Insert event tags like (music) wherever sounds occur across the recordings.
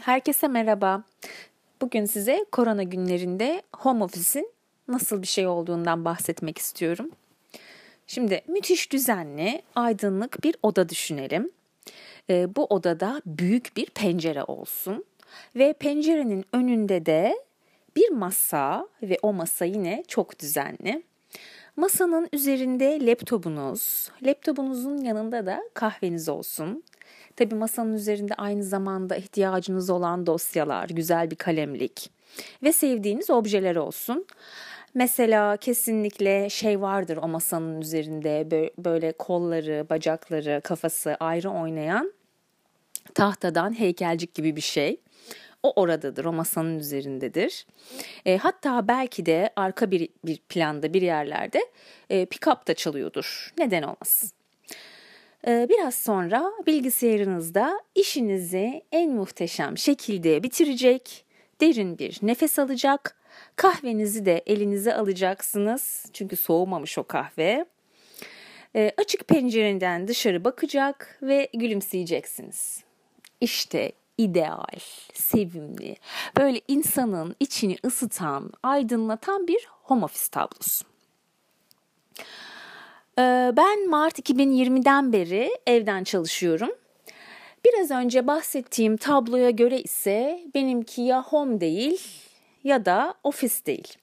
Herkese merhaba. Bugün size korona günlerinde home office'in nasıl bir şey olduğundan bahsetmek istiyorum. Şimdi müthiş düzenli, aydınlık bir oda düşünelim. Ee, bu odada büyük bir pencere olsun ve pencerenin önünde de bir masa ve o masa yine çok düzenli. Masanın üzerinde laptopunuz, laptopunuzun yanında da kahveniz olsun. Tabii masanın üzerinde aynı zamanda ihtiyacınız olan dosyalar, güzel bir kalemlik ve sevdiğiniz objeler olsun. Mesela kesinlikle şey vardır o masanın üzerinde böyle kolları, bacakları, kafası ayrı oynayan tahtadan heykelcik gibi bir şey. O oradadır, o masanın üzerindedir. E, hatta belki de arka bir, bir planda bir yerlerde e, pick-up da çalıyordur. Neden olmasın? E, biraz sonra bilgisayarınızda işinizi en muhteşem şekilde bitirecek, derin bir nefes alacak, kahvenizi de elinize alacaksınız çünkü soğumamış o kahve. E, açık pencereden dışarı bakacak ve gülümseyeceksiniz. İşte ideal, sevimli, böyle insanın içini ısıtan, aydınlatan bir home office tablosu. Ee, ben Mart 2020'den beri evden çalışıyorum. Biraz önce bahsettiğim tabloya göre ise benimki ya home değil ya da ofis değil.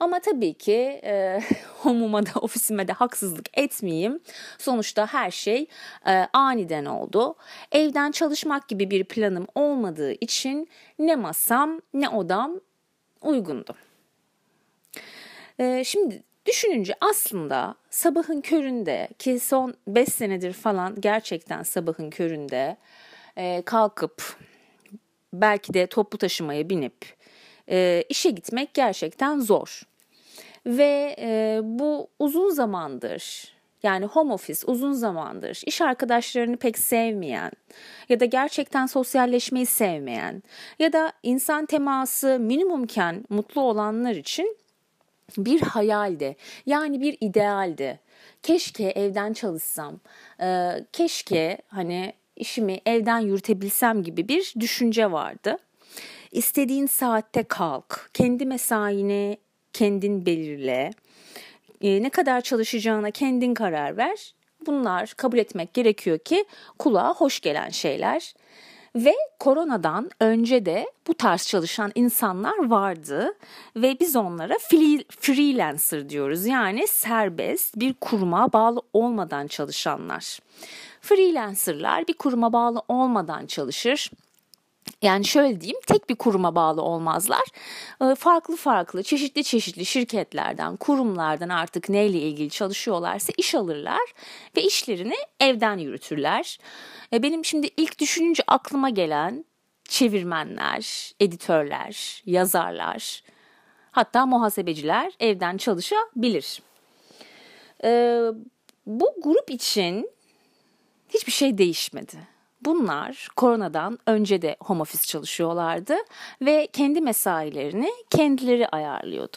Ama tabii ki e, (laughs) homuma da ofisime de haksızlık etmeyeyim. Sonuçta her şey e, aniden oldu. Evden çalışmak gibi bir planım olmadığı için ne masam ne odam uygundu. E, şimdi Düşününce aslında sabahın köründe ki son 5 senedir falan gerçekten sabahın köründe e, kalkıp belki de toplu taşımaya binip e, işe gitmek gerçekten zor. Ve e, bu uzun zamandır yani home office uzun zamandır iş arkadaşlarını pek sevmeyen ya da gerçekten sosyalleşmeyi sevmeyen ya da insan teması minimumken mutlu olanlar için bir hayaldi. Yani bir idealdi. Keşke evden çalışsam. E, keşke hani işimi evden yürütebilsem gibi bir düşünce vardı. İstediğin saatte kalk. Kendi mesaini kendin belirle. E, ne kadar çalışacağına kendin karar ver. Bunlar kabul etmek gerekiyor ki kulağa hoş gelen şeyler. Ve koronadan önce de bu tarz çalışan insanlar vardı ve biz onlara freelancer diyoruz. Yani serbest bir kuruma bağlı olmadan çalışanlar. Freelancerlar bir kuruma bağlı olmadan çalışır yani şöyle diyeyim tek bir kuruma bağlı olmazlar. Ee, farklı farklı çeşitli çeşitli şirketlerden, kurumlardan artık neyle ilgili çalışıyorlarsa iş alırlar ve işlerini evden yürütürler. Ee, benim şimdi ilk düşününce aklıma gelen çevirmenler, editörler, yazarlar, hatta muhasebeciler evden çalışabilir. Ee, bu grup için hiçbir şey değişmedi Bunlar koronadan önce de home office çalışıyorlardı ve kendi mesailerini kendileri ayarlıyordu.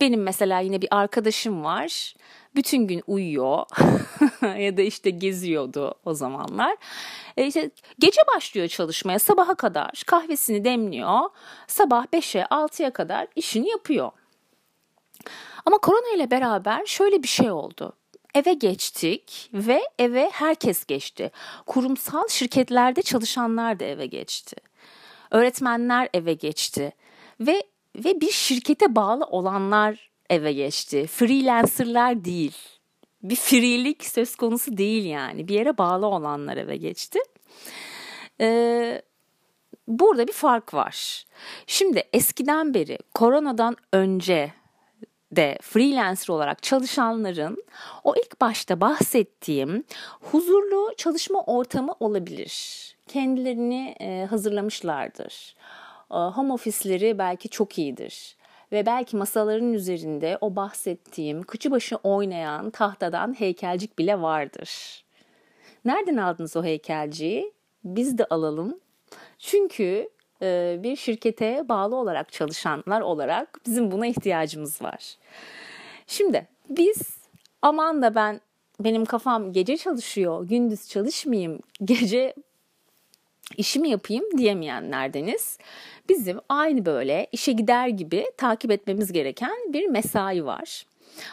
Benim mesela yine bir arkadaşım var. Bütün gün uyuyor (laughs) ya da işte geziyordu o zamanlar. E işte gece başlıyor çalışmaya sabaha kadar kahvesini demliyor. Sabah 5'e 6'ya kadar işini yapıyor. Ama korona ile beraber şöyle bir şey oldu eve geçtik ve eve herkes geçti. Kurumsal şirketlerde çalışanlar da eve geçti. Öğretmenler eve geçti ve ve bir şirkete bağlı olanlar eve geçti. Freelancerlar değil. Bir freelik söz konusu değil yani. Bir yere bağlı olanlar eve geçti. Ee, burada bir fark var. Şimdi eskiden beri koronadan önce de freelancer olarak çalışanların o ilk başta bahsettiğim huzurlu çalışma ortamı olabilir. Kendilerini e, hazırlamışlardır. E, home ofisleri belki çok iyidir ve belki masaların üzerinde o bahsettiğim kıçı başı oynayan tahtadan heykelcik bile vardır. Nereden aldınız o heykelciyi? Biz de alalım. Çünkü bir şirkete bağlı olarak çalışanlar olarak bizim buna ihtiyacımız var. Şimdi biz aman da ben benim kafam gece çalışıyor, gündüz çalışmayayım, gece işimi yapayım diyemeyenlerdeniz. Bizim aynı böyle işe gider gibi takip etmemiz gereken bir mesai var.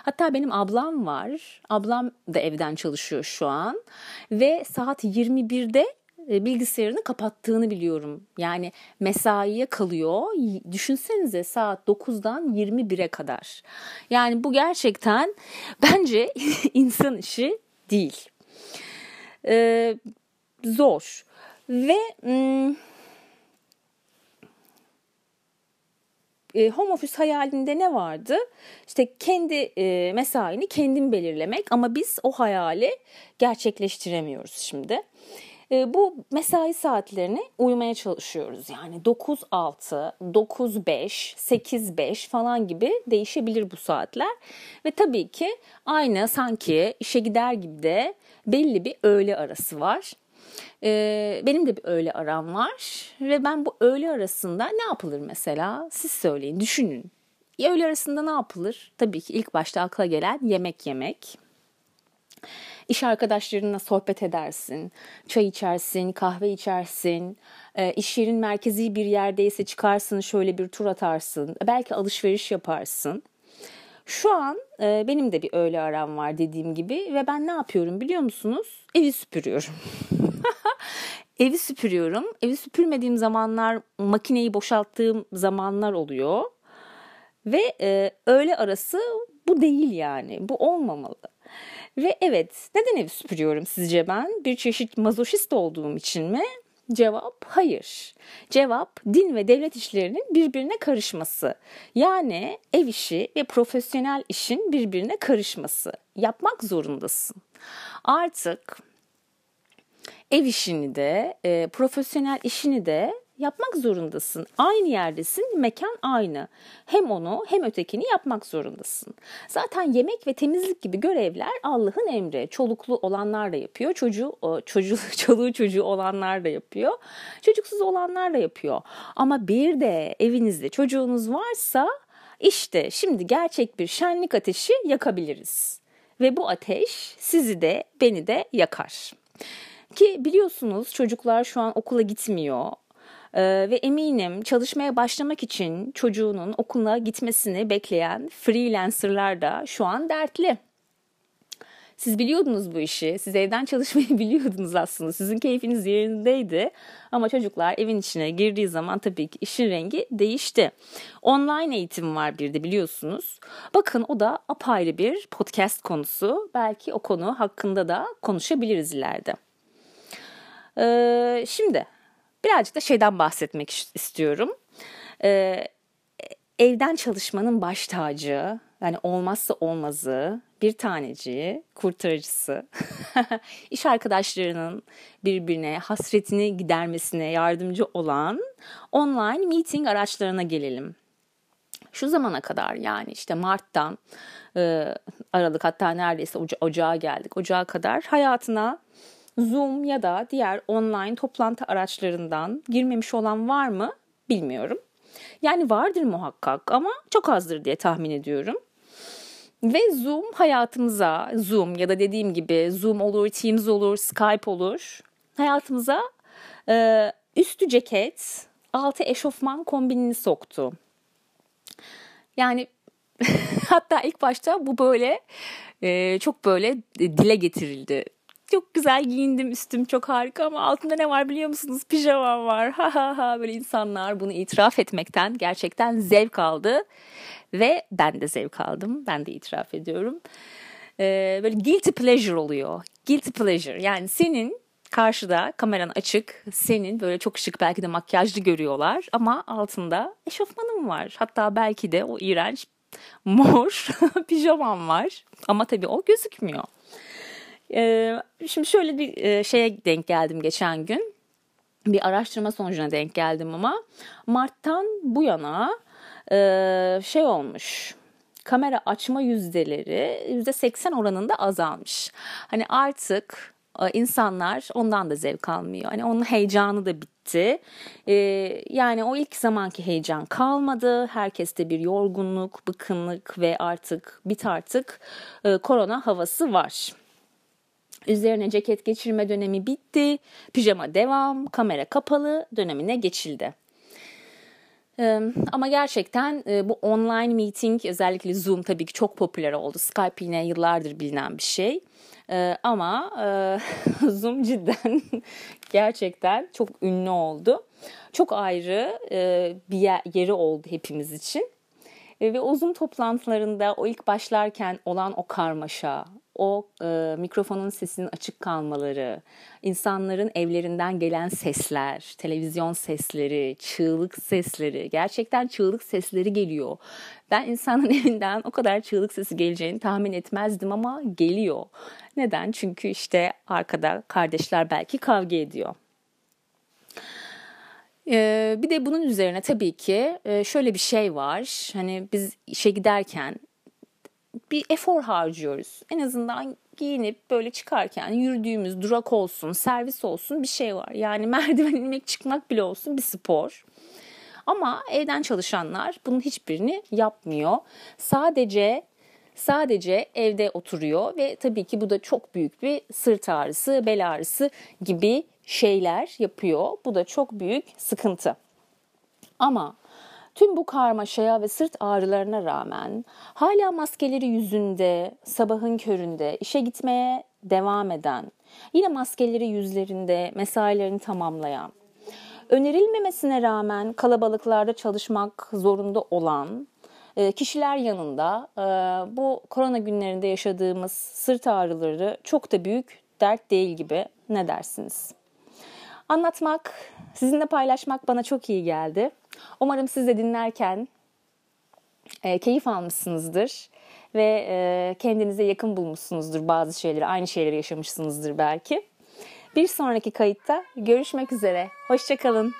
Hatta benim ablam var. Ablam da evden çalışıyor şu an ve saat 21'de e, bilgisayarını kapattığını biliyorum. Yani mesaiye kalıyor. Düşünsenize saat 9'dan 21'e kadar. Yani bu gerçekten (laughs) bence (laughs) insan işi değil. Ee, zor. Ve e, home office hayalinde ne vardı? İşte kendi e, mesaini kendin belirlemek ama biz o hayali gerçekleştiremiyoruz şimdi. E, bu mesai saatlerini uyumaya çalışıyoruz. Yani 9-6, 9-5, 8-5 falan gibi değişebilir bu saatler. Ve tabii ki aynı sanki işe gider gibi de belli bir öğle arası var. Ee, benim de bir öğle aram var ve ben bu öğle arasında ne yapılır mesela? Siz söyleyin, düşünün. Öğle arasında ne yapılır? Tabii ki ilk başta akla gelen yemek yemek. İş arkadaşlarınla sohbet edersin, çay içersin, kahve içersin, e, iş yerin merkezi bir yerdeyse çıkarsın şöyle bir tur atarsın, belki alışveriş yaparsın. Şu an e, benim de bir öğle aram var dediğim gibi ve ben ne yapıyorum biliyor musunuz? Evi süpürüyorum. (laughs) Evi süpürüyorum. Evi süpürmediğim zamanlar makineyi boşalttığım zamanlar oluyor. Ve e, öğle arası bu değil yani. Bu olmamalı. Ve evet neden evi süpürüyorum sizce ben? Bir çeşit mazoşist olduğum için mi? Cevap hayır. Cevap din ve devlet işlerinin birbirine karışması. Yani ev işi ve profesyonel işin birbirine karışması. Yapmak zorundasın. Artık ev işini de, e, profesyonel işini de yapmak zorundasın. Aynı yerdesin, mekan aynı. Hem onu hem ötekini yapmak zorundasın. Zaten yemek ve temizlik gibi görevler Allah'ın emri. Çoluklu olanlar da yapıyor, çocuğu, çocuğu, (laughs) çoluğu çocuğu olanlar da yapıyor, çocuksuz olanlar da yapıyor. Ama bir de evinizde çocuğunuz varsa işte şimdi gerçek bir şenlik ateşi yakabiliriz. Ve bu ateş sizi de beni de yakar. Ki biliyorsunuz çocuklar şu an okula gitmiyor. Ee, ve eminim çalışmaya başlamak için çocuğunun okula gitmesini bekleyen freelancerlar da şu an dertli. Siz biliyordunuz bu işi. Siz evden (laughs) çalışmayı biliyordunuz aslında. Sizin keyfiniz yerindeydi. Ama çocuklar evin içine girdiği zaman tabii ki işin rengi değişti. Online eğitim var bir de biliyorsunuz. Bakın o da apayrı bir podcast konusu. Belki o konu hakkında da konuşabiliriz ileride. Ee, şimdi birazcık da şeyden bahsetmek istiyorum. Ee, evden çalışmanın baş tacı, yani olmazsa olmazı, bir taneci, kurtarıcısı, (laughs) iş arkadaşlarının birbirine hasretini gidermesine yardımcı olan online meeting araçlarına gelelim. Şu zamana kadar yani işte Mart'tan e, Aralık hatta neredeyse oca- ocağa geldik. Ocağa kadar hayatına Zoom ya da diğer online toplantı araçlarından girmemiş olan var mı bilmiyorum. Yani vardır muhakkak ama çok azdır diye tahmin ediyorum. Ve Zoom hayatımıza, Zoom ya da dediğim gibi Zoom olur, Teams olur, Skype olur. Hayatımıza e, üstü ceket, altı eşofman kombinini soktu. Yani (laughs) hatta ilk başta bu böyle e, çok böyle dile getirildi çok güzel giyindim üstüm çok harika ama altında ne var biliyor musunuz? Pijamam var. Ha ha ha böyle insanlar bunu itiraf etmekten gerçekten zevk aldı. Ve ben de zevk aldım. Ben de itiraf ediyorum. Ee, böyle guilty pleasure oluyor. Guilty pleasure yani senin karşıda kameran açık. Senin böyle çok şık belki de makyajlı görüyorlar ama altında eşofmanım var. Hatta belki de o iğrenç mor (laughs) pijamam var. Ama tabii o gözükmüyor. Ee, şimdi şöyle bir e, şeye denk geldim geçen gün. Bir araştırma sonucuna denk geldim ama Mart'tan bu yana e, şey olmuş kamera açma yüzdeleri yüzde 80 oranında azalmış. Hani artık e, insanlar ondan da zevk almıyor. Hani onun heyecanı da bitti. Ee, yani o ilk zamanki heyecan kalmadı. Herkeste bir yorgunluk, bıkınlık ve artık bit artık e, korona havası var. Üzerine ceket geçirme dönemi bitti. Pijama devam, kamera kapalı dönemine geçildi. Ama gerçekten bu online meeting özellikle Zoom tabii ki çok popüler oldu. Skype yine yıllardır bilinen bir şey. Ama (laughs) Zoom cidden (laughs) gerçekten çok ünlü oldu. Çok ayrı bir yeri oldu hepimiz için. Ve o Zoom toplantılarında o ilk başlarken olan o karmaşa, o e, mikrofonun sesinin açık kalmaları, insanların evlerinden gelen sesler, televizyon sesleri, çığlık sesleri, gerçekten çığlık sesleri geliyor. Ben insanın (laughs) evinden o kadar çığlık sesi geleceğini tahmin etmezdim ama geliyor. Neden? Çünkü işte arkada kardeşler belki kavga ediyor. Ee, bir de bunun üzerine tabii ki e, şöyle bir şey var. Hani biz işe giderken bir efor harcıyoruz. En azından giyinip böyle çıkarken yürüdüğümüz durak olsun, servis olsun bir şey var. Yani (laughs) merdiven inmek çıkmak bile olsun bir spor. Ama evden çalışanlar bunun hiçbirini yapmıyor. Sadece sadece evde oturuyor ve tabii ki bu da çok büyük bir sırt ağrısı, bel ağrısı gibi şeyler yapıyor. Bu da çok büyük sıkıntı. Ama Tüm bu karmaşaya ve sırt ağrılarına rağmen hala maskeleri yüzünde, sabahın köründe işe gitmeye devam eden, yine maskeleri yüzlerinde mesailerini tamamlayan, önerilmemesine rağmen kalabalıklarda çalışmak zorunda olan e, kişiler yanında e, bu korona günlerinde yaşadığımız sırt ağrıları çok da büyük dert değil gibi ne dersiniz? Anlatmak, sizinle paylaşmak bana çok iyi geldi. Umarım siz de dinlerken e, keyif almışsınızdır ve e, kendinize yakın bulmuşsunuzdur bazı şeyleri, aynı şeyleri yaşamışsınızdır belki. Bir sonraki kayıtta görüşmek üzere. Hoşçakalın.